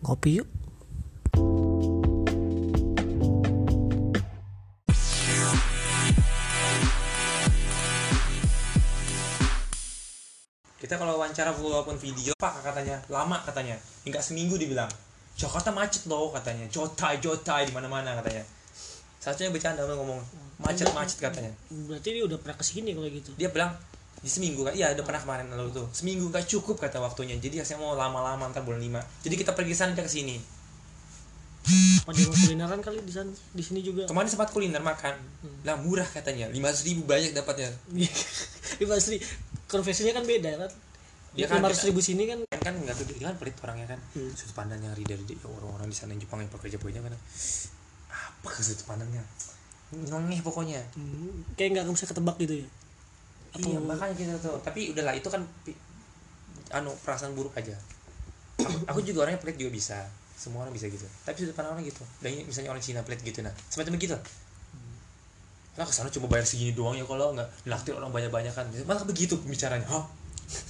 ngopi yuk. Kita kalau wawancara walaupun video pak katanya lama katanya. Hingga seminggu dibilang. Jakarta macet loh katanya. Jotai jotai di mana mana katanya. Satunya bercanda ngomong macet macet katanya. berarti dia udah pernah ke sini kalau gitu? Dia bilang seminggu kan iya udah pernah kemarin lalu tuh. Seminggu nggak cukup kata waktunya. Jadi saya mau lama-lama ntar bulan lima. Jadi kita pergi sana ke sini. Mau kulineran kali di sana di sini juga? Kemarin sempat kuliner makan. Lah murah katanya. lima ribu banyak dapatnya. di pasti konversinya kan beda kan? Dia dia kan lima ratus ribu sini kan? Kan kan nggak tuh dia kan pelit orangnya kan. Hmm. sudut pandang yang dari dia orang-orang di sana yang Jepang yang pekerja pekerja kan. Apa sudut pandangnya? Nongeh pokoknya. Hmm, kayak nggak bisa ketebak gitu ya Apa- iya makanya kita tuh. Tapi udahlah itu kan anu perasaan buruk aja. Aku, aku juga orangnya pelit juga bisa. Semua orang bisa gitu. Tapi sudut pandang orang gitu. Dan misalnya orang Cina pelit gitu nah semacam begitu lah ke sana cuma bayar segini doang ya kalau nggak naktir orang banyak banyak kan malah begitu bicaranya Hah?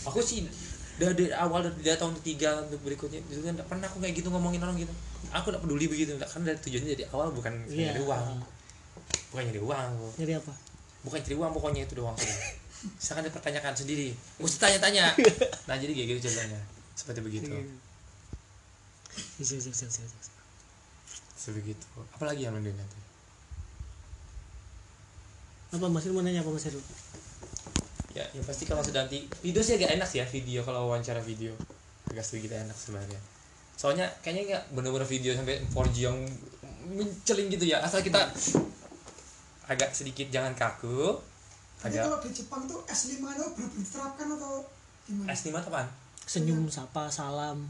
aku sih dari, dari awal dari, dari tahun ketiga untuk berikutnya itu kan pernah aku kayak gitu ngomongin orang gitu. Aku nggak peduli begitu. Kan dari tujuannya dari awal bukan Iya. nyari uang. Bukan nyari uang. Nyari apa? Bukan cari uang pokoknya itu doang sudah silakan dipertanyakan sendiri. Usah tanya-tanya. Nah jadi kayak gitu ceritanya seperti begitu. Iya, iya, iya, sebegitu. Apalagi yang lain nanti apa Mas Heru mau nanya apa Mas Heru ya yang pasti kalau sudah nanti video sih agak enak sih ya video. Kalau wawancara video agak sedikit enak sebenarnya. Soalnya kayaknya nggak bener-bener video sampai 4G yang menceling gitu ya. Asal kita agak sedikit jangan kaku Tapi agak kalau di Jepang tuh S5 itu benar-benar diterapkan atau gimana? S5 tuh apaan? senyum sapa salam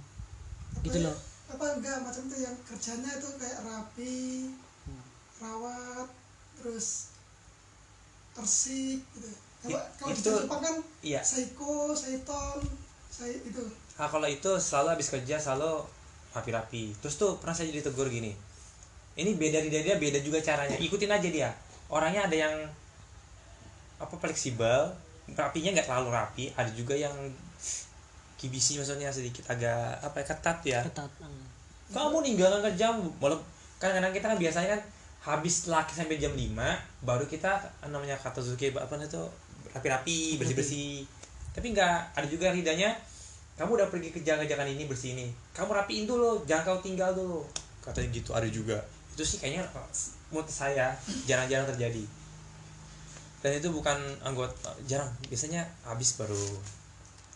gitu Apa- loh Apa enggak macam tuh yang kerjanya itu kayak rapi, rawat, terus bersih gitu. Kalau I- kalau di itu- Jepang kan iya Seiko, Saiton, saya itu. Nah, kalau itu selalu habis kerja selalu rapi-rapi. Terus tuh pernah saya jadi tegur gini. Ini beda di dia beda juga caranya. Ikutin aja dia. Orangnya ada yang apa fleksibel, rapinya nggak terlalu rapi. Ada juga yang kibisi maksudnya sedikit agak apa ya ketat ya. ketat ah. Kamu ninggalkan kerja malam kadang-kadang kita kan biasanya kan habis laki sampai jam 5 baru kita namanya kata Zuki apa itu rapi-rapi bersih-bersih. Tapi nggak ada juga ridanya kamu udah pergi kerja kerjakan ini bersih ini. Kamu rapiin dulu jangan kau tinggal dulu. Katanya gitu ada juga. Itu sih kayaknya menurut saya jarang-jarang terjadi dan itu bukan anggota jarang. Biasanya habis baru.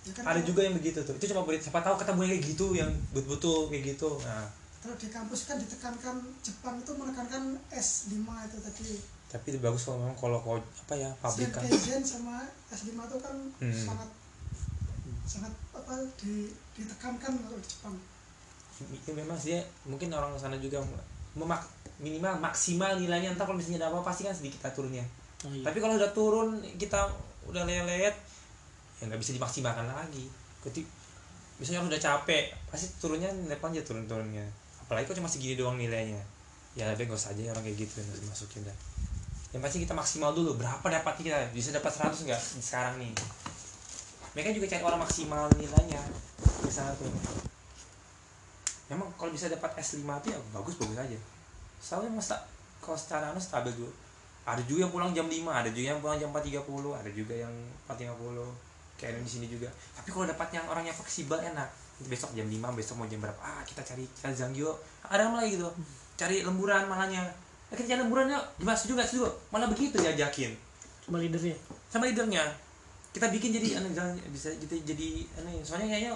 Ya kan ada kalau- juga yang begitu tuh. Itu cuma berita siapa tahu ketemu kayak gitu yang betul-betul kayak gitu. Nah. Kalau di kampus kan ditekankan Jepang itu menekankan S5 itu tadi. tapi itu bagus kalau memang kalau kau apa ya pabrikan. Keizen sama S5 itu kan Hmm. sangat sangat apa di, ditekankan kalau di Jepang. itu memang sih ya, mungkin orang sana juga memak minimal maksimal nilainya. Entar kalau misalnya ada apa pasti kan sedikit lah turunnya oh, iya. tapi kalau udah turun kita udah lelet ya nggak bisa dimaksimalkan lagi. Ketik misalnya udah capek pasti turunnya level aja turun turunnya apalagi kok cuma segini doang nilainya. Ya lebih gak usah aja orang kayak gitu yang masukin dah. Yang pasti kita maksimal dulu berapa dapatnya kita? Bisa dapat 100 nggak sekarang nih? Mereka juga cari orang maksimal nilainya di sana tuh. Memang kalau bisa dapat S5 tuh ya bagus bagus aja. Soalnya mas tak kalau secara anu stabil dulu ada juga yang pulang jam 5 ada juga yang pulang jam 4.30 ada juga yang 4.50 kayak di sini juga. Tapi kalau dapat yang orang yang fleksibel enak besok jam 5 besok mau jam berapa ah kita cari kita zanggyo ada malah gitu. Cari lemburan malahnya. Eh, kita cari lemburan yuk. Gimana? Setuju gak setuju. Malah begitu diajakin. Sama leadernya? Sama leadernya. Kita bikin jadi jangan bisa jadi jadi anu soalnya kayaknya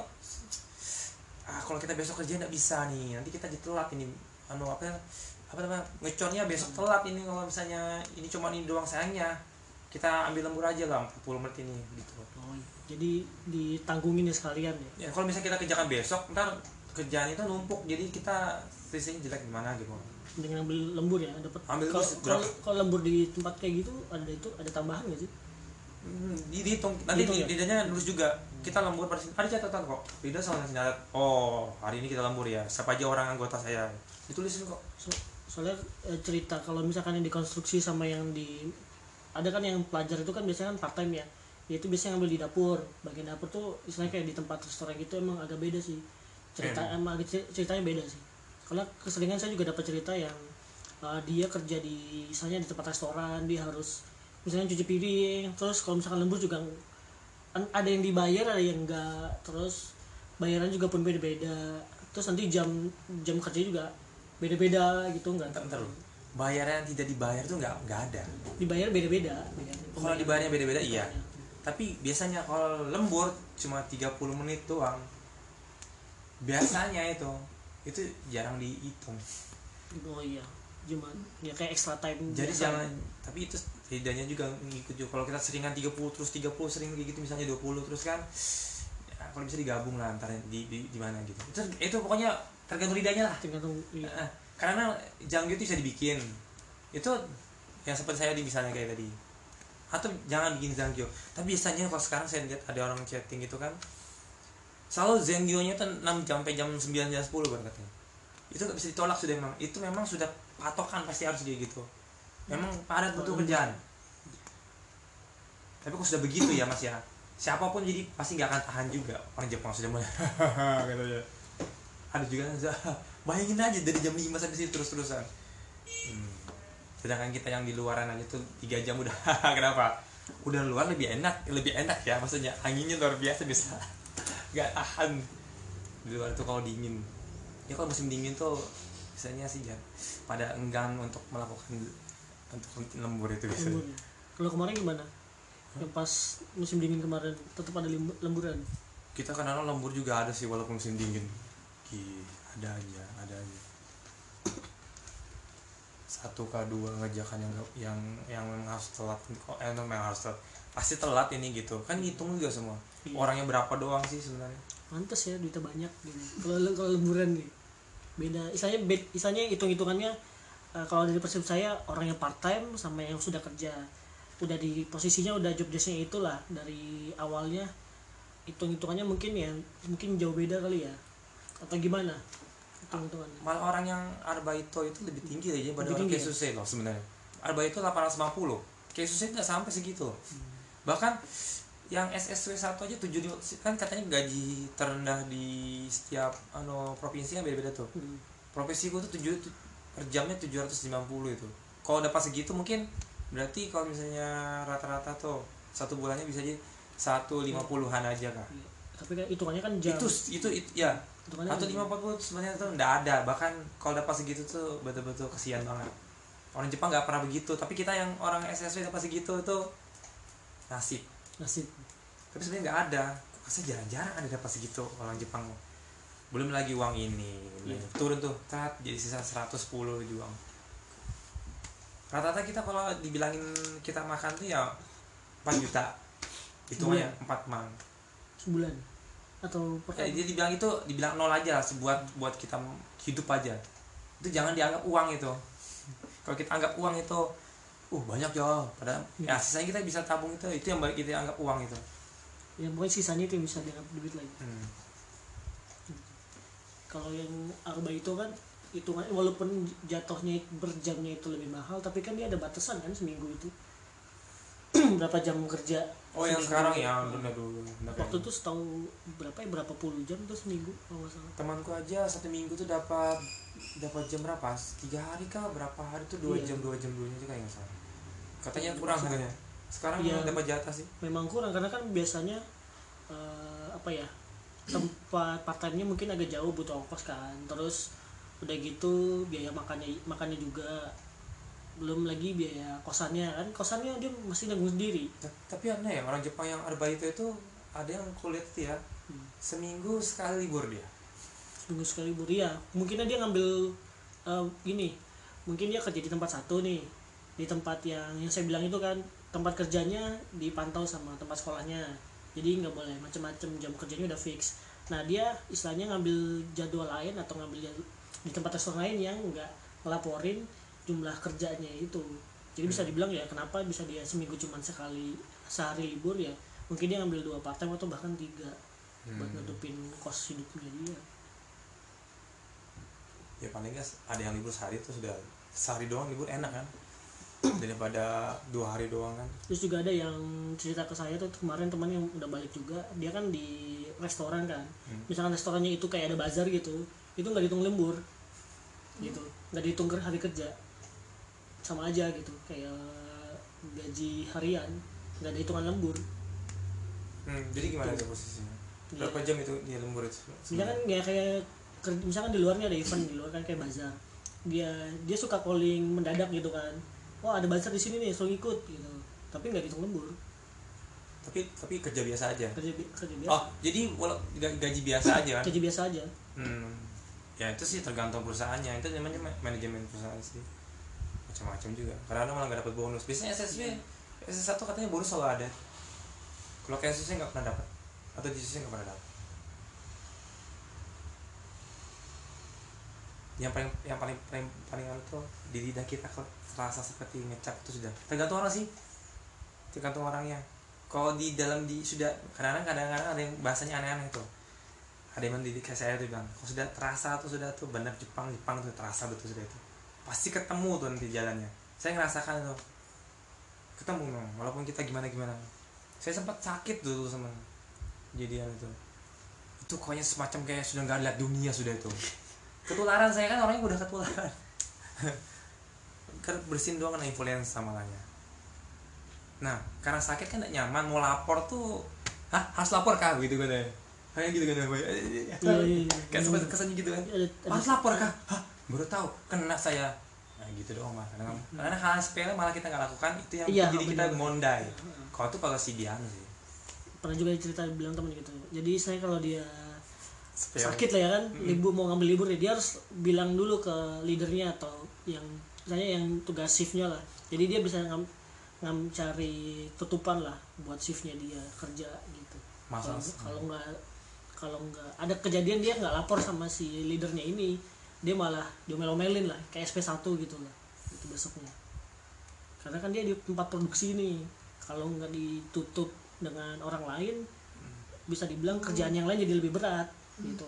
ah kalau kita besok kerja nggak bisa nih. Nanti kita jadi telat ini. Anu apa apa namanya? Ngecornya besok telat ini kalau misalnya ini cuma ini doang sayangnya. Kita ambil lembur aja lah 40 menit ini gitu. Oh, iya. jadi ditanggungin ya sekalian ya? Ya kalau misalnya kita kerjakan besok ntar kerjaan itu numpuk. Jadi kita fisiknya jelek gimana gitu. Dengan ambil lembur ya dapat Ambil kalau kalau lembur di tempat kayak gitu ada itu ada tambahan nggak sih? Hmm, di- dihitung. Nanti Dihitung di, ya? lidahnya nulis juga. Kita lembur pada sini. Ada catatan kok. Lidah sama oh hari ini kita lembur ya. Siapa aja orang anggota saya. Ditulisin kok. So- soalnya eh, cerita kalau misalkan yang dikonstruksi sama yang di ada kan yang pelajar itu kan biasanya kan part time ya. Ya itu biasanya ngambil di dapur. Bagian dapur tuh istilahnya kayak di tempat restoran gitu emang agak beda sih. Cerita Hmm. emang cer- ceritanya beda sih. Karena keseringan saya juga dapat cerita yang uh, dia kerja di misalnya di tempat restoran dia harus misalnya cuci piring terus kalau misalkan lembur juga ada yang dibayar ada yang enggak. Terus bayaran juga pun beda-beda. Terus nanti jam jam kerja juga beda-beda gitu bentar lu. Bayaran yang tidak dibayar tuh nggak nggak ada. dibayar beda-beda Kalau dibayarnya beda-beda iya. Tapi biasanya kalau lembur cuma 30 menit doang. Biasanya itu itu jarang dihitung. oh iya cuman ya kayak extra time Jadi biasa. jangan tapi itu setidaknya juga ngikut juga kalau kita seringan 30 terus 30 sering kayak gitu misalnya 20 terus kan ya, kalau bisa digabung lah antar di di, di mana gitu. Itu itu pokoknya tergantung lidahnya lah. tergantung. Eh, karena jangkau itu bisa dibikin. Itu yang seperti saya di misalnya kayak tadi. Atau jangan bikin zangyo tapi biasanya kalau sekarang saya lihat ada orang chatting gitu kan selalu zangyonya tuh 6 jam sampai jam 9 jam 10 baru katanya. Itu nggak bisa ditolak sudah memang. Itu memang sudah patokan pasti harus kayak gitu. Memang padat butuh kerjaan. Tapi kok sudah begitu ya mas ya? Siapa pun jadi pasti nggak akan tahan juga orang Jepang sudah mulai. Gitu ya ada juga yang bayangin aja dari jam 5 sampai situ terus-terusan Hmm. sedangkan kita yang di luaran aja tuh tiga jam udah kenapa udah luar lebih enak lebih enak ya maksudnya anginnya luar biasa bisa nggak tahan di luar itu kalau dingin ya kalau musim dingin tuh biasanya sih ya pada enggan untuk melakukan untuk lembur itu biasanya Lembur. Kalau kemarin gimana? Yang pas musim dingin kemarin tetap ada lemburan. kita kadang lembur juga ada sih walaupun musim dingin Ki, ada aja ada aja. Satu k dua ngejakan yang yang yang memang harus telat kok eh memang harus telat. Pasti telat ini gitu. Kan hitung juga semua. Iya. orangnya berapa doang sih sebenarnya? Pantes ya duitnya banyak gitu. Kalau kalau lemburan nih beda. Isanya bed, isanya hitung-hitungannya eh, kalau dari persepsi saya orang yang part time sama yang sudah kerja. Udah di posisinya udah job desknya itulah. Dari awalnya hitung-hitungannya mungkin ya mungkin jauh beda kali ya atau gimana? Hitung-hitungannya. malah orang yang arbaito itu lebih tinggi aja pada Lebih orang tinggi ya? Keisuse loh sebenarnya. Arbaito 850 Keisuse nggak sampai segitu. Loh. bahkan yang SSW 1 aja 7 kan katanya gaji terendah di setiap ano provinsi kan beda-beda tuh. Hmm. profesi gue tuh tujuh tu- per jamnya 750 itu. Kalau udah pas segitu mungkin berarti kalau misalnya rata-rata tuh satu bulannya bisa jadi satu lima puluhan aja kak. Iya. tapi kan hitungannya kan jam itu itu itu ya kan lima empat puluh sebenarnya tuh nggak ada. Bahkan kalau udah pas segitu tuh betul-betul kesian banget. Orang Jepang nggak pernah begitu tapi kita yang orang SSW udah pas segitu tuh nasib. Nasib. Tapi sebenarnya nggak ada. Kok saya jarang-jarang ada dapat segitu orang Jepang. Belum lagi uang ini. Iya. turun tuh tat jadi sisa 110 juang rata-rata kita kalau dibilangin kita makan tuh ya 4 juta. Hitungannya 4 mang sebulan atau ya, dia dibilang itu dibilang nol aja lah buat buat kita hidup aja. Itu jangan dianggap uang itu. Kalau kita anggap uang itu uh banyak ya. Padahal ya sisanya kita bisa tabung itu itu yang balik kita anggap uang itu. Yang pokoknya sisanya itu yang bisa dianggap duit lagi. Hmm. kalau yang arba itu kan hitungan walaupun jatuhnya berjamnya itu lebih mahal tapi kan dia ada batasan kan seminggu itu berapa jam kerja oh yang sekarang ya udah dulu waktu itu setahu berapa ya berapa puluh jam tuh seminggu kalau nggak salah. Temanku aja satu minggu tuh dapat dapat jam berapa? Tiga hari kah berapa hari tuh? Dua Iya. jam dua jam dulunya juga yang salah. Katanya kurang katanya. Sekarang Iya. dapat jatah sih. Memang kurang karena kan biasanya eh, apa ya tempat part mungkin agak jauh butuh ongkos kan. Terus udah gitu biaya makannya makannya juga belum lagi biaya kosannya kan kosannya dia masih nanggung sendiri. Ta- tapi aneh ya orang Jepang yang arbaito itu ada yang kulit ya Hmm. seminggu sekali libur dia. Seminggu sekali libur ya mungkin dia ngambil eh, gini mungkin dia kerja di tempat satu nih di tempat yang yang saya bilang itu kan tempat kerjanya dipantau sama tempat sekolahnya. Jadi nggak boleh macam-macam jam kerjanya udah fix. Nah dia istilahnya ngambil jadwal lain atau ngambil jadwal di tempat restoran lain yang nggak ngelaporin jumlah kerjanya itu. Jadi bisa dibilang ya kenapa bisa dia seminggu cuma sekali sehari libur ya mungkin dia ngambil dua part time atau bahkan tiga buat Hmm. nutupin kos hidupnya dia. Ya paling nggak ada yang libur sehari itu sudah sehari doang libur enak kan? Daripada dua hari doang kan? Terus juga ada yang cerita ke saya tuh kemarin teman yang udah balik juga dia kan di restoran kan. Hmm. misalkan restorannya itu kayak ada bazar gitu itu nggak dihitung lembur gitu. Nggak dihitung hari kerja sama aja gitu kayak gaji harian nggak ada hitungan lembur. Hmm, jadi gimana tuh posisinya? Iya. berapa jam itu dia lembur itu? Misalkan ya kayak misalkan di luarnya ada event di luar kan kayak bazar. Dia dia suka calling mendadak gitu kan. Oh ada bazar di sini nih suruh ikut gitu. Tapi nggak dihitung lembur. Tapi tapi kerja biasa aja? Kerja kerja biasa. Oh jadi walau ga- gaji biasa aja kan? Kerja biasa aja. Hmm. ya itu sih tergantung perusahaannya. Itu namanya ma- manajemen perusahaan sih macam-macam juga. Karena malah nggak dapat bonus. Biasanya SSB SS1 katanya bonus selalu ada. Kalau kayak SSB nggak pernah dapat atau di SSB nggak pernah dapat yang paling yang paling paling paling anu tuh di lidah kita kok terasa seperti ngecap itu sudah. Tergantung orang sih. Tergantung orangnya. Kalau di dalam di sudah kadang-kadang kadang-kadang ada yang bahasanya aneh-aneh tuh. Ada yang mendidik saya tuh bilang kalau sudah terasa tuh sudah tuh benar Jepang Jepang tuh terasa betul sudah itu pasti ketemu tuh nanti jalannya. Saya ngerasakan tuh ketemu memang walaupun kita gimana gimana saya sempat sakit dulu sama kejadian itu. Itu pokoknya semacam kayak sudah nggak lihat dunia sudah itu. Ketularan saya kan orangnya udah ketularan. Karena bersin doang kena influenza makanya nah karena sakit kan gak nyaman mau lapor tuh hah harus lapor kah? Gitu kan ya. Kayak gitu kan ya? Iya, iya, iya. kayak sempat kesannya gitu kan. Harus lapor kah? Hah baru tahu kena saya. Nah gitu doang mah karena, karena hal sepele malah kita nggak lakukan itu yang Iya, jadi kita mondai. Kalau tuh kalau si Dian sih. Pernah juga cerita bilang temen gitu. Jadi saya kalau dia sakit lah ya kan libur mau ngambil libur ya dia harus bilang dulu ke leadernya atau yang misalnya yang tugas shiftnya lah. Jadi dia bisa ngam, ngam cari tutupan lah buat shiftnya dia kerja gitu. Kalau nggak kalau nggak ada kejadian dia nggak lapor sama si leadernya ini dia malah diomel-omelin lah kayak SP1 gitu lah itu besoknya. Karena kan dia di tempat produksi nih kalau nggak ditutup dengan orang lain bisa dibilang kerjaan yang lain jadi lebih berat gitu.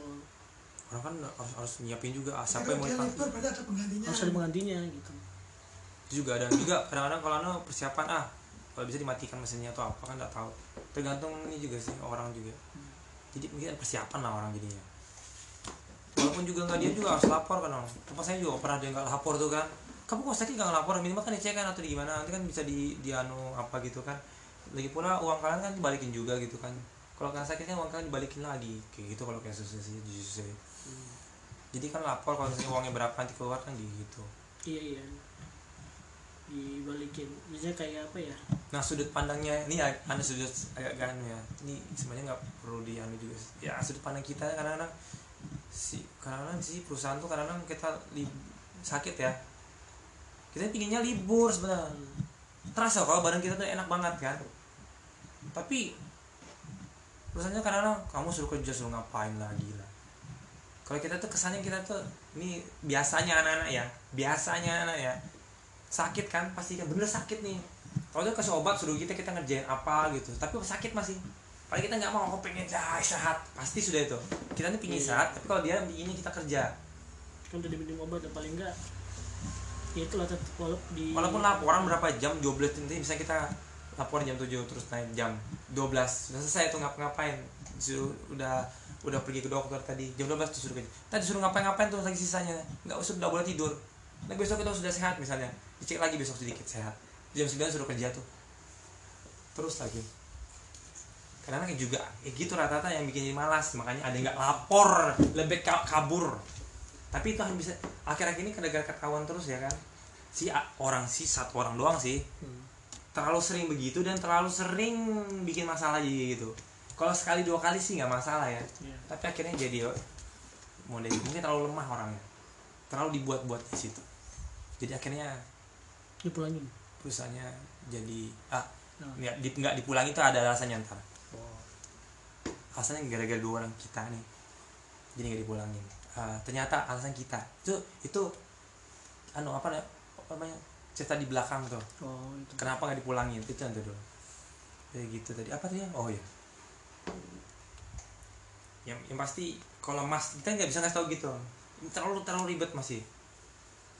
Orang kan harus, harus nyiapin juga ah, siapa yang kalau mau penggantinya. Harus ada penggantinya gitu. Itu juga ada juga kadang-kadang kalau anu persiapan ah kalau bisa dimatikan mesinnya atau apa kan nggak tahu. Tergantung ini juga sih orang juga. Jadi mungkin persiapan lah orang jadinya walaupun juga nggak dia juga harus lapor kan orang tempat saya juga pernah dia nggak lapor tuh kan. Kamu kok sakit nggak lapor minimal kan dicek kan atau di gimana nanti kan bisa di di anu apa gitu kan. Lagi pula uang kalian kan dibalikin juga gitu kan. Kalau kalian sakit kan uang kalian dibalikin lagi. Kayak gitu kalau kayak susu sih jujur sih. Jadi kan lapor kalau misalnya uangnya berapa nanti keluar kan gitu. Iya iya. Dibalikin. Biasanya kayak apa ya? Nah sudut pandangnya ini anu sudut agak ganu ya. Ini sebenarnya nggak perlu di anu juga. Ya sudut pandang kita kadang-kadang si kadang-kadang si perusahaan tuh kadang-kadang kita li, sakit ya. Kita pinginnya libur sebenarnya. Terasa kalau badan kita tuh enak banget kan. Tapi perusahaannya kadang-kadang kamu suruh kerja suruh ngapain lagi lah. Kalau kita tuh kesannya kita tuh ini biasanya anak-anak ya, biasanya anak ya sakit kan pasti kan bener sakit nih kalau dia kasih obat suruh kita kita ngerjain apa gitu tapi sakit masih paling kita nggak mau aku pengen istirahat pasti sudah itu. Kita nih pingin Iya. istirahat tapi kalau dia ini kita kerja. Kan udah diminum obat dan paling enggak ya itulah tetap walaupun di walaupun laporan berapa jam 12 nanti misalnya kita laporan jam 7 terus naik jam 12 sudah selesai tuh ngapa-ngapain. Suruh udah udah pergi ke dokter tadi jam 12 tuh suruh kerja tadi suruh ngapain-ngapain tuh lagi sisanya. Nggak usah nggak boleh tidur. Nah besok kita sudah sehat misalnya. Dicek lagi besok sedikit sehat. Jam 9 suruh kerja tuh. Terus lagi karena juga ya gitu rata-rata yang bikin jadi malas makanya ada yang nggak lapor lebih ka- kabur. Tapi itu hanya bisa akhir-akhir ini gara-gara ketahuan terus ya kan? Si orang si satu orang doang sih. Hmm. terlalu sering begitu dan terlalu sering bikin masalah jadi gitu. Kalau sekali dua kali sih nggak masalah ya. Iya. tapi akhirnya jadi model mungkin terlalu lemah orangnya. Terlalu dibuat-buat di situ. Jadi akhirnya dipulangin? perusahaannya jadi ah Nah. nggak di, nggak dipulangi itu ada alasannya ntar alasannya gara-gara dua orang kita nih. Jadi nggak dipulangin. Ah, ternyata alasan kita. Itu itu anu apa na- apa namanya cerita di belakang tuh. Oh itu. Kenapa nggak dipulangin? Itu nanti dulu kayak gitu tadi. Apa tuh ya oh ya yang, yang pasti kalau mas kita nggak bisa ngasih tahu gitu. Terlalu terlalu ribet masih.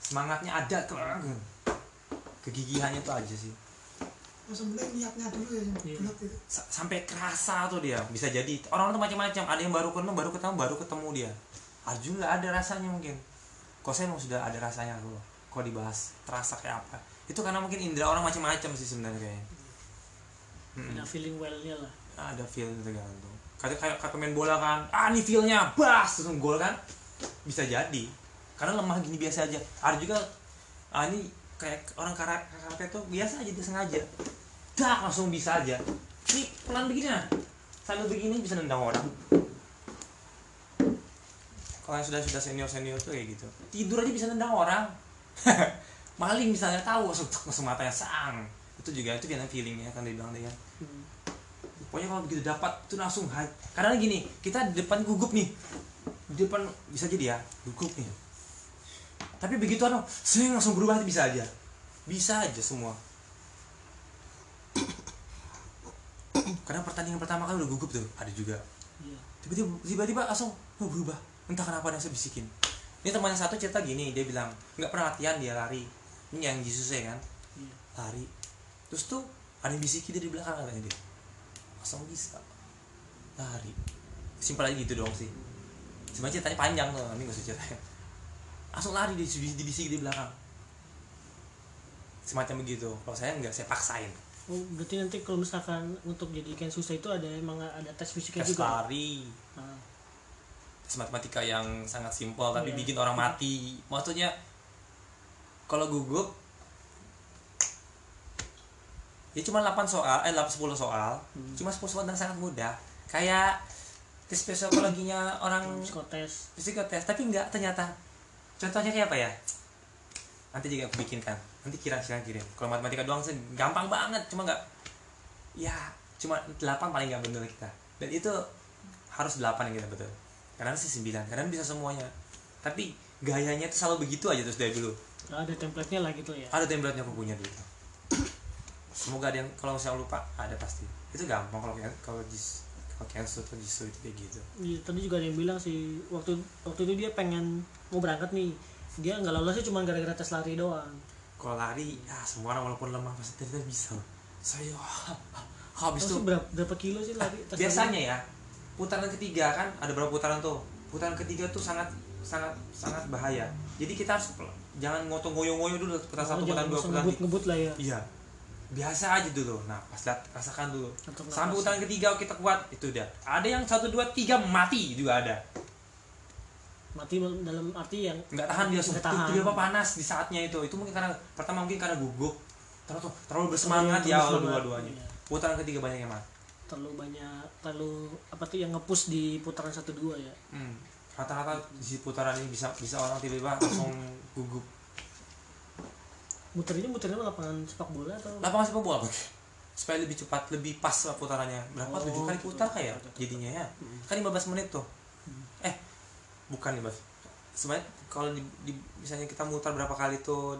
Semangatnya ada tuh kegigihannya tuh aja sih yang sebenarnya niatnya dulu ya Iya. bulat itu Sa- sampai kerasa tuh dia. Bisa jadi orang tuh macam-macam. Ada yang baru ketemu baru ketemu baru ketemu dia. Ada juga ada rasanya mungkin. Kok saya emang sudah ada rasanya loh kok dibahas terasa kayak apa. Itu karena mungkin indera orang macam-macam sih sebenarnya kayaknya. Mm-mm. ada feeling well-nya lah. Ada feel tergantung. Kayak kayak kayak pemain bola kan. Ah ini feelnya. Bas! Langsung gol kan. Bisa jadi. Karena lemah gini biasa aja. Ada juga ah ini kayak orang kara- karate tuh biasa aja dia sengaja dak langsung bisa aja. Ini pelan begini nah sambil begini bisa nendang orang. Kalau yang sudah sudah senior senior tuh kayak gitu. Tidur aja bisa nendang orang. Maling misalnya tahu langsung langsung matanya sang itu juga itu biasanya feelingnya kan dia bilang dia. Kan Hmm. pokoknya kalau begitu dapat itu langsung high karena gini kita di depan gugup nih. Di depan bisa jadi ya gugup nih. Tapi begitu anu saya langsung berubah bisa aja. Bisa aja semua karena pertandingan pertama kan udah gugup tuh ada juga. Iya. tiba-tiba tiba-tiba langsung oh, berubah. Entah kenapa ada saya bisikin. Ini temannya satu cerita gini dia bilang nggak pernah latihan dia lari. Ini yang Yesus ya kan? Iya. lari. Terus tuh ada yang bisikin dia di belakang katanya dia. Langsung bisa lari. Simpel aja gitu dong sih. Sebenarnya ceritanya panjang tuh ini gak usah ceritanya. Langsung lari di dibisik di belakang. Semacam begitu. Kalau saya nggak saya paksain berarti nanti kalau misalkan untuk jadi Ken susah itu ada emang ada tes fisiknya tes juga. lari. Ah, tes matematika yang sangat simpel tapi Iya. bikin orang mati. Maksudnya kalau gugup ya cuma 8 soal eh 8 10 soal. Hmm. cuma 10 soal dan sangat mudah. Kayak tes psikologinya orang psikotes. psikotes tapi enggak ternyata. Contohnya kayak apa ya? Nanti juga aku bikinkan nanti kira kira kirim kalau matematika doang sih gampang banget. Cuma enggak ya cuma 8 paling enggak bener kita. Dan itu harus 8 yang kita betul. Karena sih 9 karena bisa semuanya. Tapi gayanya itu selalu begitu aja terus dari dulu. Nggak ada template-nya lah gitu ya. ada template aku punya dulu. Semoga ada yang kalau saya lupa ada pasti. Itu gampang kalau kalau jis kalau cancel atau jisu itu kayak gitu. Iya, tadi juga ada yang bilang sih waktu waktu itu dia pengen mau berangkat nih. Dia nggak lolosnya cuma gara-gara tes lari doang. Kalau lari ya semua orang walaupun lemah pasti ternyata bisa. Saya habis Terus itu berapa, berapa kilo sih lari? biasanya ya putaran ketiga kan ada berapa putaran tuh? Putaran ketiga tuh sangat sangat sangat bahaya. Jadi kita harus jangan ngotong ngoyo-ngoyo dulu putaran Oh, satu putaran dua putaran tiga. ngebut-ngebut lah ya. iya. Biasa aja dulu nah pas lihat rasakan dulu. Sampai putaran ketiga kita kuat itu udah ada yang satu dua tiga mati juga ada Mati dalam arti yang nggak tahan dia Nggak tahan. tiba-tiba panas di saatnya itu itu mungkin karena pertama mungkin karena gugup terus tuh terlalu bersemangat Terlalu ya awal dua-duanya iya. putaran ketiga banyak yang mati terlalu banyak terlalu apa tuh yang ngepush di putaran satu dua ya. Hmm. Rata-rata di putaran ini bisa bisa orang tiba-tiba langsung gugup. Muter ini muternya lapangan sepak bola atau? Lapangan sepak bola supaya lebih cepat, lebih pas lah putarannya. Berapa? Oh, Tujuh kali gitu. putar kayak jadinya ya. Kan 15 menit tuh. Bukan 15. Sebenarnya kalau di, di- misalnya kita mutar berapa kali tuh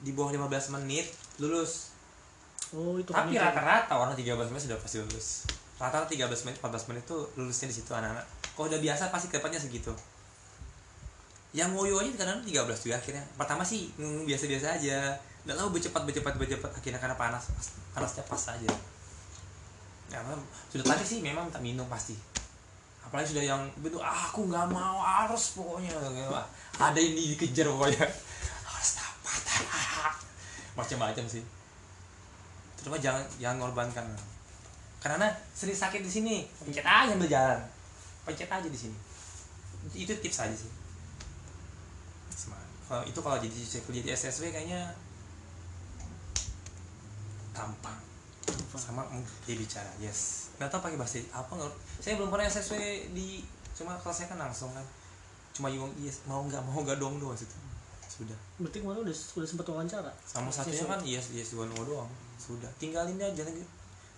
di bawah 15 menit lulus. Oh itu Tapi itu. rata-rata orang 13 menit sudah pasti lulus. Rata-rata 13 menit, 14 menit tuh lulusnya di situ anak-anak. Kalau udah biasa pasti ke depannya segitu. Yang ngoyo aja kadang 13 juga akhirnya. Pertama sih mm, biasa-biasa aja. Dan lalu bercepat bercepat bercepat akhirnya karena panas panasnya pas aja. Ya, memang sudah tadi sih memang tak minum pasti. Apalagi sudah yang betul ah, aku nggak mau harus pokoknya. Ada yang dikejar pokoknya. Harus dapat. Macam-macam sih. Terutama jangan jangan ngorbankan. Karena sering sakit di sini pencet aja sambil jalan pencet aja di sini. Itu tips aja sih. Kalau itu kalau jadi jadi SSW kayaknya gampang sama dia bicara yes nggak tahu pakai bahasa apa nggak saya belum pernah SSW di cuma kalau saya kan langsung kan. Cuma yung yes mau nggak mau nggak dong doang situ. Sudah. Berarti kemarin udah udah sempat wawancara. sama satunya kan yes yes dua nunggu doang. Sudah. Tinggalin aja lagi.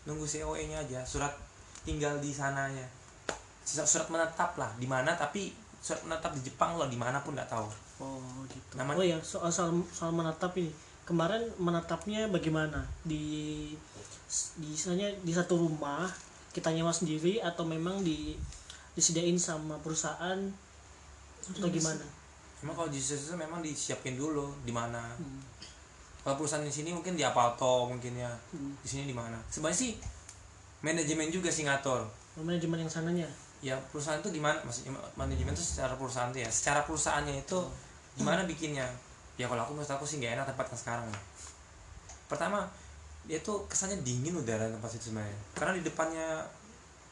Nunggu COE nya aja. Surat tinggal di sananya. Surat, surat menetap lah. Di mana tapi surat menetap di Jepang loh. Di mana pun nggak tahu. Oh gitu. Nama- Oh ya soal soal menetap ini. Kemarin menetapnya bagaimana? Di di misalnya di satu rumah kita nyewa sendiri atau memang di disediain sama perusahaan atau gimana? emang kalau di situ memang disiapin dulu di mana. Hmm. kalau perusahaan di sini mungkin di Apalto mungkin ya. Hmm. di sini di mana. Sebenarnya sih manajemen juga sih ngatur. Manajemen yang sananya? Ya perusahaan itu gimana? Maksudnya manajemen itu secara perusahaan tuh ya. Secara perusahaannya itu gimana bikinnya? Ya kalau aku menurut aku sih gak enak tempat yang sekarang. Pertama dia tuh kesannya dingin udara tempat itu sebenarnya. Karena di depannya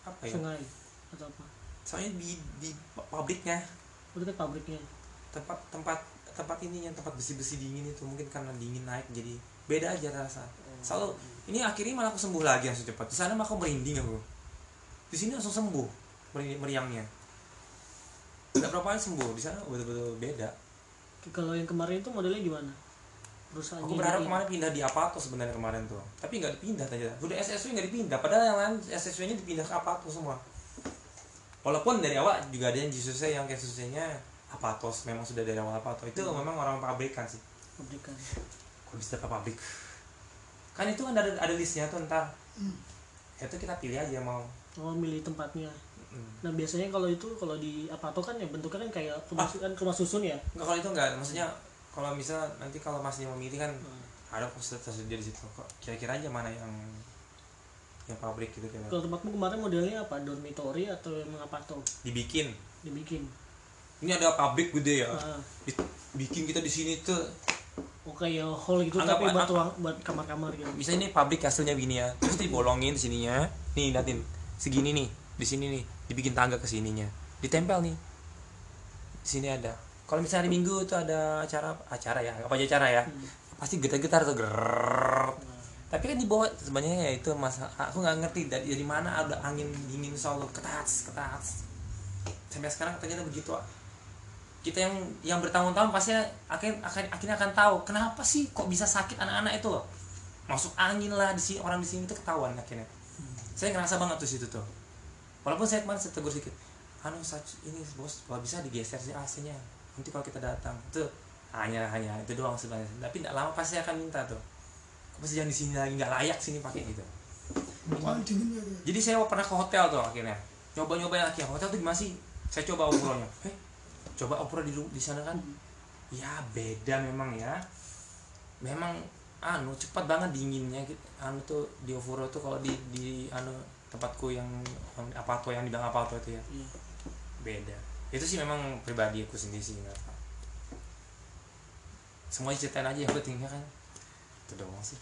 apa ya? Sungai atau apa? Soalnya di di pabriknya. Udah kan pabriknya. Tempat tempat tempat ini yang tempat besi besi dingin itu mungkin karena dingin naik jadi beda aja rasa. Selalu ini akhirnya malah aku sembuh lagi langsung cepat. Di sana mah aku merinding aku. Di sini langsung sembuh meri- meriangnya. Nggak berapa kali sembuh? Di sana betul-betul beda. Kalau yang kemarin itu modelnya gimana perusahaan aku berharap kemarin pindah di Apato sebenarnya kemarin tuh. Tapi nggak dipindah aja udah SSW nggak dipindah. Padahal yang lain SSW nya dipindah ke Apato semua. Walaupun dari awal juga ada yang Jisusnya yang kayak Jisusnya Apatos memang sudah dari awal Apato. Itu memang orang pabrikan sih. Pabrikan. Kok bisa ke pabrik? Kan itu kan ada ada listnya tuh ntar. Hmm. itu kita pilih aja mau. Oh milih tempatnya. Hmm. nah biasanya kalau itu kalau di Apato kan ya bentuknya kan kayak rumah, Ah. kan rumah susun ya? Nggak, kalau itu enggak maksudnya kalau misal nanti kalau masnya mau milih kan Hmm. ada poster tersedia di situ kok. Kira-kira aja mana yang yang pabrik gitu kira kalau tempatmu kemarin modelnya apa? Dormitory atau emang Apato dibikin. Dibikin. Ini ada pabrik gede ya. Di- bikin kita di sini tuh. Oh kayak hall gitu Anggap- tapi buat ruang buat kamar-kamar gitu. Bisa ini pabrik hasilnya begini ya. Terus dibolongin sininya. Nih liatin. Segini nih di sini nih. Dibikin tangga ke sininya. Ditempel nih. Di sini ada kalau misalnya hari minggu itu ada acara acara ya apa aja acara ya Hmm. pasti getar-getar tuh gerrrr. tapi kan di bawah sebenarnya ya itu masa aku nggak ngerti dari, dari mana ada angin dingin selalu ketats ketats sampai sekarang ternyata begitu ah. kita yang yang bertahun-tahun pasti akan akan akhirnya akan tahu kenapa sih kok bisa sakit anak-anak itu loh masuk angin lah di sini orang di sini itu ketahuan akhirnya saya ngerasa banget tuh situ tuh walaupun saya kemarin saya tegur sedikit anu ini bos kalau bisa digeser sih AC nya nanti kalau kita datang itu hanya hanya itu doang sebenarnya. Tapi tidak lama pasti akan minta tuh. Pasti jangan di sini lagi? Nggak layak sini pakai gitu. Paling dingin ya tuh. jadi saya pernah ke hotel tuh akhirnya. Nyoba nyobain lagi. Hotel tuh gimana sih? Saya coba ukurannya eh coba ukuran di di sana kan? Ya beda memang ya. Memang anu cepat banget dinginnya gitu. anu tuh di Ofuro tuh kalau di di anu tempatku yang yang Apato yang di Bang Apato itu ya. Iya. beda itu sih memang pribadi aku sendiri sih nggak semuanya ceritain aja yang pentingnya kan? Itu doang sih.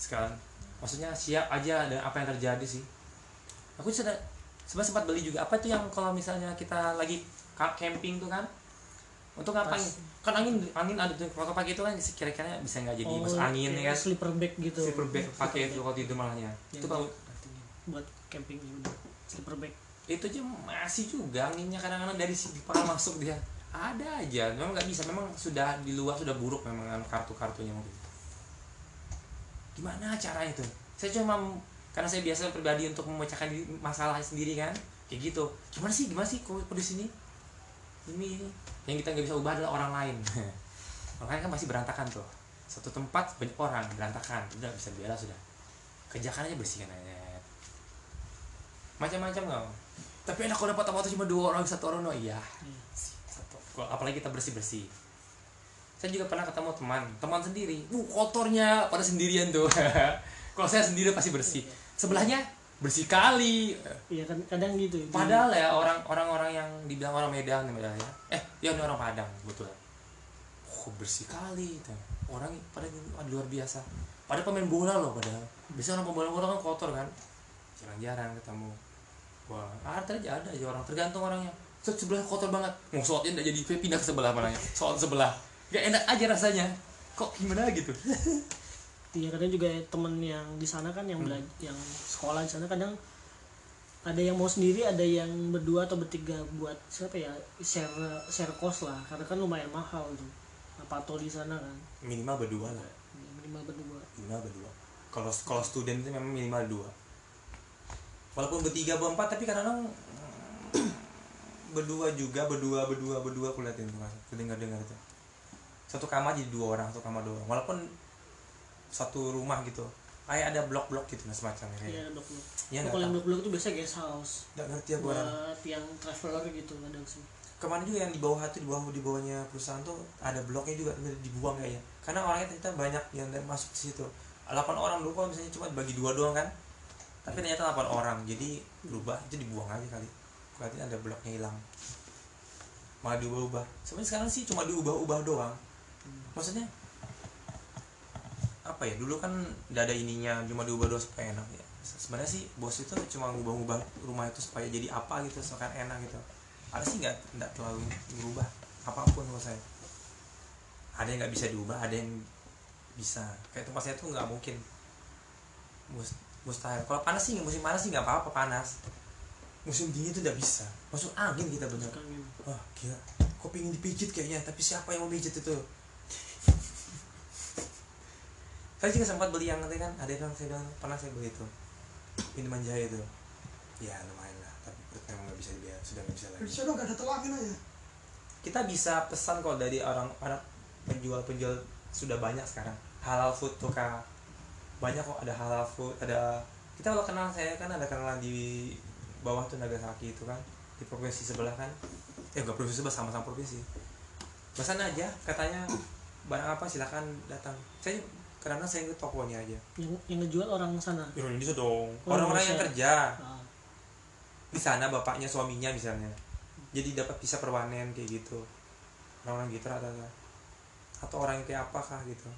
Sekarang maksudnya siap aja dengan apa yang terjadi sih. Aku sudah sebenarnya sempat beli juga. Apa tuh yang kalau misalnya kita lagi camping tuh kan? Untuk ngapain kan angin angin ada tuh. Kalau pakai itu kan kira-kira bisa nggak jadi Oh, masuk angin ya kayak kan? sleeper bag gitu. Sleeper bag pakai itu kalau tidur malahnya itu kalau buat camping juga. Sleeper bag itu aja masih juga anginnya kadang-kadang dari sisi kepala masuk dia. Ada aja memang nggak bisa. Memang sudah di luar sudah buruk memang anu kartu-kartunya mungkin gimana caranya tuh? Saya cuma karena saya biasa pribadi untuk memecahkan masalah sendiri kan kayak gitu. Gimana sih? Gimana sih kok di sini ini yang kita nggak bisa ubah adalah orang lain. Orang kan masih berantakan tuh. Satu tempat banyak orang berantakan. Udah bisa bela sudah. Kerjakan aja bersihkan aja macam-macam nggak tapi enak kalau dapat apa cuma dua orang satu orang no iya. Iya. satu. Kalau apalagi kita bersih bersih saya juga pernah ketemu teman teman sendiri. Uh kotornya pada sendirian tuh. Kalau saya sendiri pasti bersih. Sebelahnya bersih kali. Iya kan kadang gitu. Padahal ya orang orang orang yang dibilang orang Medan padahal ya. Eh ya ini orang Padang betul oh bersih kali itu. Orang pada luar biasa. Pada pemain bola loh padahal. Biasanya orang pemain bola kan kotor kan. Jarang-jarang ketemu wah ada aja ada aja orang tergantung orangnya. Set, sebelah kotor banget. Mau sholatnya nggak jadi pindah ke sebelah mananya sholat sebelah. Gak enak aja rasanya. Kok gimana gitu? Iya kadang juga temen yang di sana kan yang Hmm. bela- yang sekolah di sana kadang ada yang mau sendiri ada yang berdua atau bertiga buat siapa ya share share cost lah. Karena kan lumayan mahal tuh. Apato di sana kan. Minimal berdua lah. Ya, minimal berdua. Minimal berdua. Kalau kalau student itu memang minimal dua walaupun bertiga berempat tapi kadang-kadang mm, berdua juga berdua berdua berdua aku liatin tuh aku dengar itu. Satu kamar jadi dua orang satu kamar dua orang. Walaupun satu rumah gitu. Kayak ada blok-blok gitu nah semacamnya. Iya kayak blok blok Iya, nggak kalau yang tahu. blok blok itu biasa guest house. Nggak ngerti aku orang. Buat yang traveler gitu kadang sih ke mana juga yang di bawah itu di bawah di bawahnya perusahaan tuh ada bloknya juga dibuang kayaknya. Karena orangnya ternyata banyak yang masuk ke situ. 8 orang dulu kalau misalnya cuma bagi dua doang kan tapi ternyata 8 orang jadi berubah itu dibuang aja kali. Berarti ada bloknya hilang. Malah diubah-ubah. Sebenarnya sekarang sih cuma diubah-ubah doang. Maksudnya apa ya dulu kan nggak ada ininya cuma diubah doang supaya enak ya. Sebenarnya sih bos itu cuma ngubah-ubah rumah itu supaya jadi apa gitu supaya enak gitu. Ada sih nggak nggak terlalu berubah apa pun menurut saya. Ada yang nggak bisa diubah ada yang bisa. Kayak tempat saya tuh nggak mungkin mustahil. Kalau panas sih musim panas sih nggak apa-apa panas. Musim dingin itu nggak bisa. Masuk angin kita bener. Gitu. wah gila. Kok pingin dipijit kayaknya tapi siapa yang mau pijit itu? Saya juga sempat beli yang nanti kan ada yang saya bilang pernah saya beli itu minuman jahe itu. Ya lumayan lah tapi perut memang nggak bisa dibiar sudah nggak bisa lagi. Di sana gak ada tolaknya ya. kita bisa pesan kalau dari orang orang penjual penjual sudah banyak sekarang. Halal food tuh kak banyak kok ada halal food ada kita kalau kenal saya kan ada kenalan di bawah tuh Nagasaki itu kan di provinsi sebelah kan. Ya enggak provinsi sebelah sama-sama provinsi. Pesan aja katanya barang apa silakan datang. Saya karena saya ke tokonya aja. Yang yang ngejual orang sana? Di Indonesia dong. Oh, orang-orang yang Indonesia. kerja. Ah, di sana bapaknya suaminya misalnya. Jadi dapat bisa perwanen kayak gitu. Orang-orang gitu rata-rata. Atau orang yang kayak apakah gitu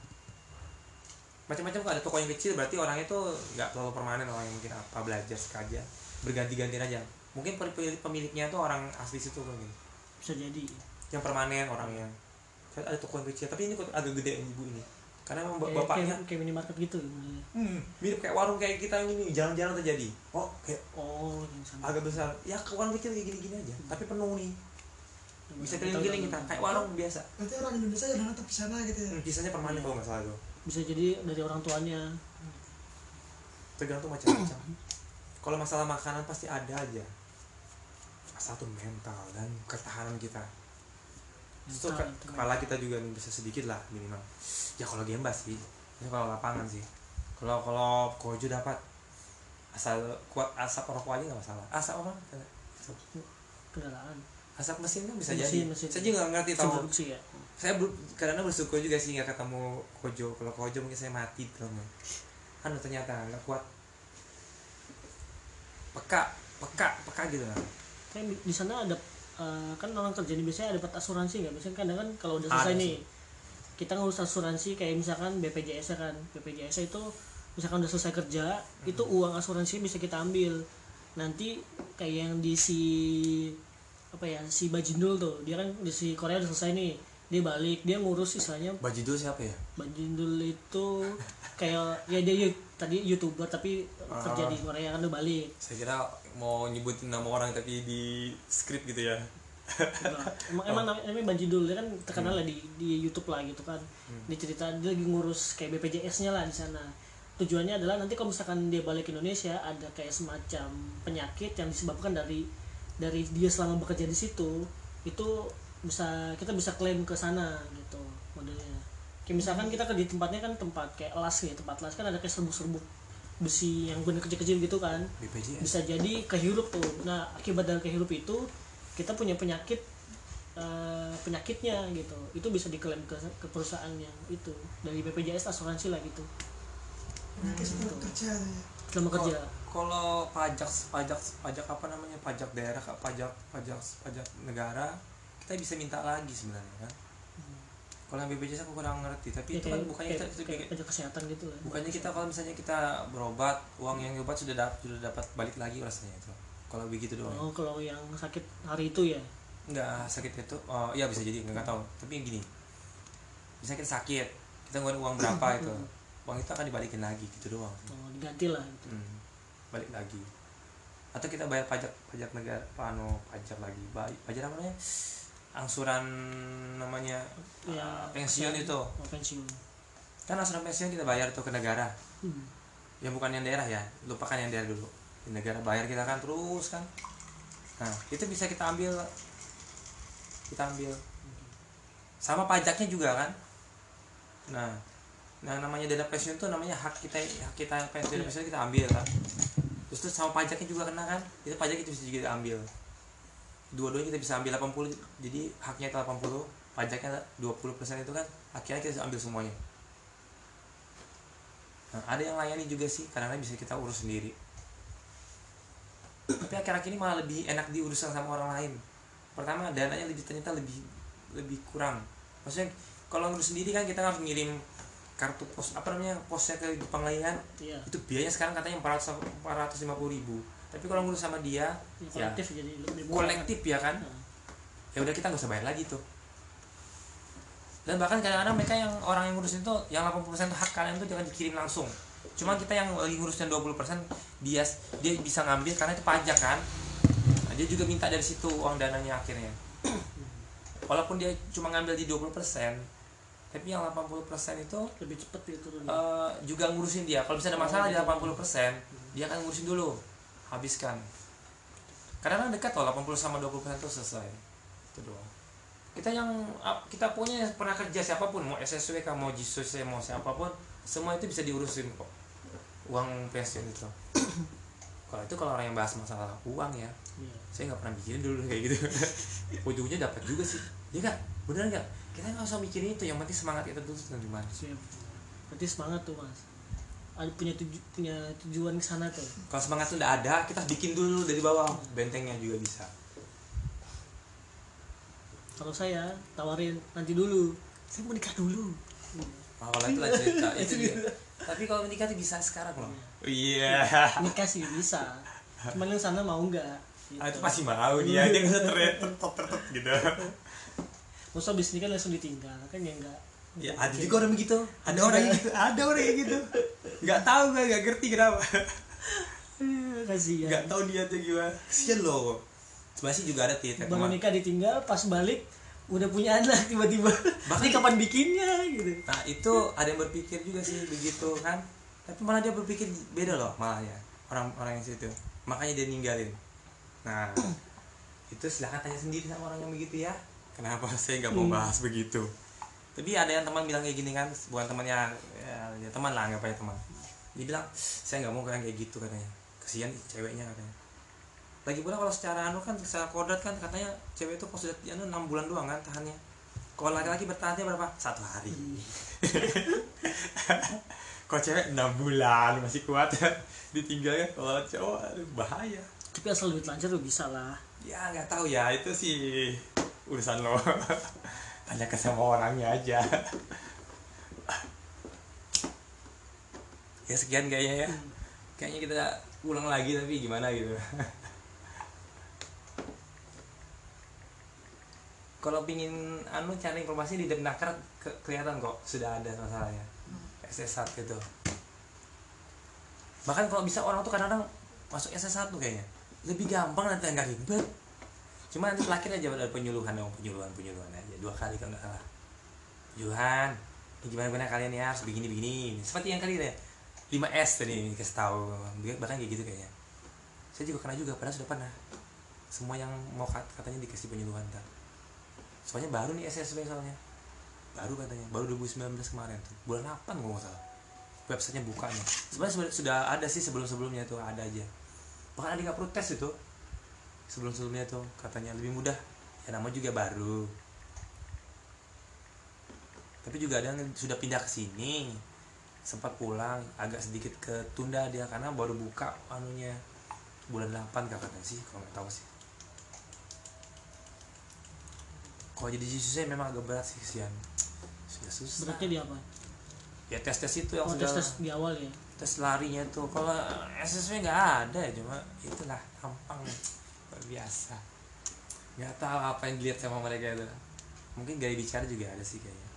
macam-macam kalau ada toko yang kecil berarti orangnya tuh nggak terlalu permanen orang yang mungkin apa belajar sekali berganti-ganti aja. Mungkin pemilik pemiliknya tuh orang asli situ kan gitu. bisa jadi. Yang permanen orangnya. Saya ada toko yang kecil tapi ini kok agak gede ibu ini. Karena memang kayak, bapaknya kayak, kayak minimarket gitu modelnya. hmm, mirip kayak warung kayak kita ini jarang-jarang terjadi. Oh kayak oh yang sama agak besar. Ya ke warung kecil kayak gini-gini aja tapi penuh nih. Bisa keliling-keliling kita kayak warung biasa. Berarti orang Indonesia yang datang ke sana gitu ya. Hmm, kisahnya permanen kalau nggak salah tuh bisa jadi dari orang tuanya. Tergantung macam-macam. Kalau masalah makanan pasti ada aja. Tuh mental dan ketahanan kita. Mental, ke- itu kepala kita juga bisa sedikit lah minimal. Ya kalau gembas sih. Ini kalau lapangan sih. Kalau kalau kojo dapat asal kuat asap rokok aja nggak masalah. Asap apa? Kendaraan asap mesin kan bisa Mesin, jadi. mesin. saya juga nggak ngerti tahu. produksi ya saya ber, karena bersyukur juga sih nggak ketemu kojo. Kalau kojo mungkin saya mati tuh kan ternyata nggak kuat. Peka peka peka gitu lah. Kan di, di sana ada eh, kan orang kerja ini biasanya dapat asuransi nggak? Biasanya kadang kan kalau udah Ada selesai sih. nih kita ngurus asuransi kayak misalkan BPJS kan. BPJS itu misalkan udah selesai kerja itu uang asuransi bisa kita ambil. Nanti kayak yang di si apa ya si Bajindul tuh dia kan di si Korea udah selesai nih dia balik dia ngurus istilahnya. Bajidul siapa ya? Bajindul itu kayak ya dia yu- tadi youtuber tapi kerja Ah. di Korea kan udah balik. Saya kira mau nyebutin nama orang tapi di skrip gitu ya. Emang emang namanya, namanya Banjidul dia kan terkenal lah di di YouTube lah gitu kan. Dia cerita dia lagi ngurus kayak BPJS-nya lah di sana. Tujuannya adalah nanti kalau misalkan dia balik ke Indonesia ada kayak semacam penyakit yang disebabkan dari dari dia selama bekerja di situ itu bisa kita bisa klaim ke sana gitu modelnya. Kayak misalkan kita ke di tempatnya kan tempat kayak las ya tempat las kan ada kayak serbuk-serbuk besi yang bener kecil-kecil gitu kan. BPJS bisa jadi kehirup tuh. Nah akibat dari kehirup itu kita punya penyakit eh, penyakitnya gitu. Itu bisa diklaim ke, ke perusahaan yang itu. Dari BPJS asuransi lah gitu. Setelah kerja. Selama kerja. Kalau pajak pajak pajak apa namanya? Pajak daerah Kak, pajak pajak pajak negara kita bisa minta lagi sebenarnya kan? Kalau yang BPJS aku kurang ngerti tapi ya, itu kan kayak, bukannya kayak, kita, kayak pajak kesehatan gitu lah. bukannya kita kalau misalnya kita berobat uang yang obat sudah dapat sudah dapat balik lagi rasanya itu kalau begitu doang. Oh kalau yang sakit hari itu ya? Enggak sakit itu oh iya bisa jadi nggak tahu. Tapi yang gini bisa kita sakit kita ngeluarin uang berapa itu uang itu akan dibalikin lagi gitu doang. Oh, diganti lah gitu. hmm, balik lagi. Atau kita bayar pajak pajak negara pano pajak lagi bayar pajak apa namanya angsuran namanya ya ah, pensiun itu. Oh, pensiun. Kan angsuran pensiun kita bayar tuh ke negara. Hmm. yang bukan yang daerah ya. Lupakan yang daerah dulu. Di negara bayar kita kan terus kan. Nah itu bisa kita ambil kita ambil. Sama pajaknya juga kan. Nah nah namanya dana pensiun tuh namanya hak kita hak kita pensiun pensiun kita ambil kan. Terus tuh sama pajaknya juga kena kan. Itu pajak itu bisa juga diambil dua-duanya kita bisa ambil 80 jadi haknya itu 80 pajaknya 20% itu kan akhirnya kita bisa ambil semuanya. Nah, ada yang layani juga sih karena bisa kita urus sendiri. Tapi akhir-akhir ini malah lebih enak diurus sama orang lain. Pertama dananya lebih ternyata lebih lebih kurang. Maksudnya kalau ngurus sendiri kan kita harus ngirim kartu pos apa namanya posnya ke Jepang lagi kan? Iya. Itu biayanya sekarang katanya 400 450 ribu tapi kalau ngurus sama dia Ya, ya kolektif jadi lebih kolektif ya kan? Nah, ya udah kita nggak usah bayar lagi tuh. Dan bahkan kadang-kadang mereka yang orang yang ngurusin itu yang 80% itu hak kalian tuh jangan dikirim langsung. Cuma kita yang lagi ngurusin 20% dia dia bisa ngambil karena itu pajak kan? Nah, dia juga minta dari situ uang dananya akhirnya. Walaupun dia cuma ngambil di 20% tapi yang 80% itu lebih cepet gitu eh, juga ngurusin dia. Kalau misalnya ada masalah di 80% dia akan ngurusin dulu habiskan. Karena kan dekat loh 80 sama 20% itu selesai. Itu doang. Kita yang kita punya yang pernah kerja siapa pun mau SSW kah mau JISUS mau siapa pun semua itu bisa diurusin kok. Uang pensiun itu. Kalau itu kalau orang yang bahas masalah uang ya iya. saya nggak pernah mikirin dulu kayak gitu. Ujungnya dapat juga sih. Ya nggak? Bener nggak? Kita nggak usah mikirin itu yang penting semangat kita dulu dan gimana berarti semangat tuh mas ada punya tuju, punya tujuan ke sana tuh. Kalau semangat itu udah ada kita bikin dulu dari bawah. Bentengnya juga bisa. Kalau saya tawarin nanti dulu. Saya mau nikah dulu. Nah, kalau itu lah cerita. Itu dia. tapi kalau menikah tuh bisa sekarang loh. Iya. Nikah sih bisa. Cuman yang sana mau nggak? Gitu. Ah, itu pasti mau dia. Dia nggak tertetep tertetep gitu. Masa habis nikah langsung ditinggal? Kan ya enggak ya ada juga orang begitu. Ada orang yang gitu. Ada orang yang gitu. Nggak tahu nggak nggak ngerti kenapa. Kasihan. Nggak tahu niatnya gimana. Kesian loh. Sebenarnya sih juga ada titik baru nikah ditinggal pas balik udah punya anak tiba-tiba. Bahkan- ini kapan bikinnya gitu. Nah itu ada yang berpikir juga sih begitu kan. Tapi malah dia berpikir beda loh malah ya Orang-orang yang situ. Makanya dia ninggalin. Nah itu silahkan tanya sendiri sama orang yang begitu ya. Kenapa saya nggak mau Hmm. bahas begitu Tapi ada yang teman bilang kayak gini kan Bukan temannya ya, ya teman lah aja teman. Dia bilang saya nggak mau kayak gitu katanya. Kesian ceweknya katanya. Lagi pula kalau secara anu kan secara kodrat kan katanya cewek itu pas sudah anu 6 bulan doang kan tahannya. Kalau laki-laki bertahannya berapa? Satu hari. Kok cewek 6 bulan masih kuat. Ditinggal kan kalau cowok aduh, bahaya. Tapi asal duit lancar tuh bisa lah. Ya nggak tahu ya itu sih urusan lo tanya ke sama orangnya aja. Ya sekian kayaknya ya. Kayaknya kita ulang lagi tapi gimana gitu. Kalau pingin anu cari informasi di Depnaker ke, kelihatan kok sudah ada masalahnya. SS1 gitu. Bahkan kalau bisa orang tuh kadang-kadang masuk SS1 kayaknya. Lebih gampang nanti nggak ribet cuma nanti terakhir aja ada penyuluhan dong penyuluhan penyuluhan aja. Dua kali kalau nggak salah. Penyuluhan. Ini gimana gimana kalian ya harus begini begini seperti yang kali ya 5S tadi kasih tahu. Bahkan kayak gitu kayaknya. Saya juga kena juga padahal sudah pernah. Semua yang mau kat- katanya dikasih penyuluhan ntar soalnya baru nih SSB soalnya. Baru katanya baru 2019 kemarin tuh. Bulan 8 kalau nggak salah. Websitenya bukanya sebenarnya sudah- sudah ada sih sebelum sebelumnya tuh ada aja. Bahkan ada nggak protes itu sebelum sebelumnya tuh katanya lebih mudah. Ya nama juga baru. Tapi juga ada yang sudah pindah ke sini sempat pulang agak sedikit ketunda dia karena baru buka anunya. Bulan 8 katanya sih kalau nggak tahu sih. Kalau jadi susah memang agak berat sih kesian sudah susah. Beratnya di apa? Ya tes tes itu yang oh sudah tes tes di awal ya? tes larinya tuh. Kalau SSW nggak ada ya cuma itulah gampang biasa. Nggak tahu apa yang dilihat sama mereka itu. Mungkin gaya bicara juga ada sih kayaknya.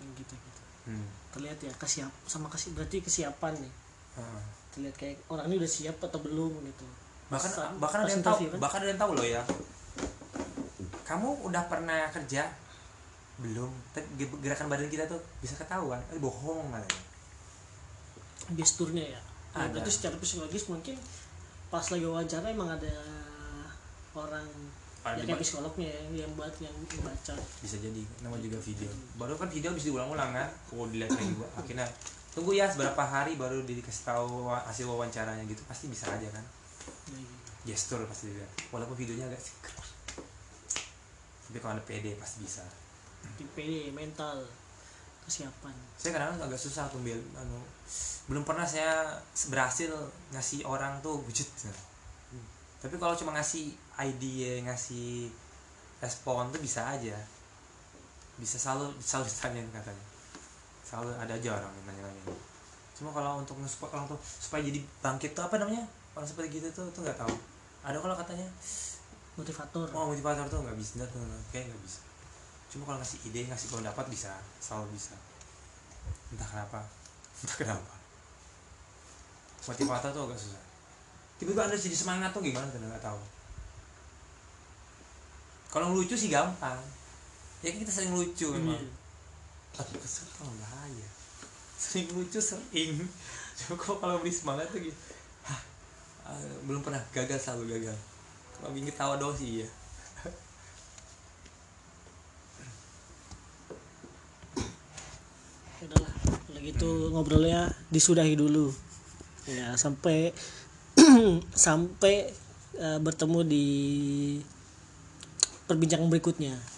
Yang gitu gitu. Hmm. terlihat ya kesiap sama kasih berarti kesiapan nih. Ah. terlihat kayak orang ini udah siap atau belum gitu. Bahkan bahkan ada yang tahu kan? bahkan ada yang tahu loh ya. Kamu udah pernah kerja? Belum. Tapi gerakan badan kita tuh bisa ketahuan. Eh bohong katanya. Gesturnya ya. Nah, Ada. berarti secara psikologis mungkin pas lagi wawancara emang ada orang Ada ya kayak psikolognya ya, yang buat yang baca. Bisa jadi nama juga video. Baru kan video bisa diulang-ulang kan? Kalau dilihat lagi gua akhirnya tunggu ya beberapa hari baru dikasih tahu hasil wawancaranya gitu. Pasti bisa aja kan? Ya, gitu. gestur pasti dia. Walaupun videonya agak singkat tapi kalau ada PD pasti bisa. Di PD mental. Kesiapan. Saya kadang agak susah tuh anu belum pernah saya berhasil ngasih orang tuh wujud tapi kalau cuma ngasih ide ngasih respon tuh bisa aja. Bisa selalu selalu ditanyain katanya. Selalu ada aja orang yang nanya-nanya. Cuma kalau untuk nge-support orang tuh supaya jadi bangkit tuh apa namanya? Orang seperti gitu tuh tuh nggak tahu. Ada kalau katanya motivator. Oh motivator tuh nggak bisa tuh kayak nggak bisa. Cuma kalau ngasih ide ngasih pendapat bisa selalu bisa. Entah kenapa. Entah kenapa. Motivator tuh agak susah tiba-tiba anda jadi semangat tuh gimana tuh? Nggak tahu. Kalau lucu sih gampang. Ya kan kita sering lucu memang. Iya. tapi kesel tuh bahaya. Sering lucu sering. Cuma kalau beli semangat tuh gitu. Hah, ah, belum pernah. Gagal selalu gagal. Kalau bikin ketawa doang sih ya udahlah kalau gitu ngobrolnya disudahi dulu. Ya sampai sampai eh, bertemu di perbincangan berikutnya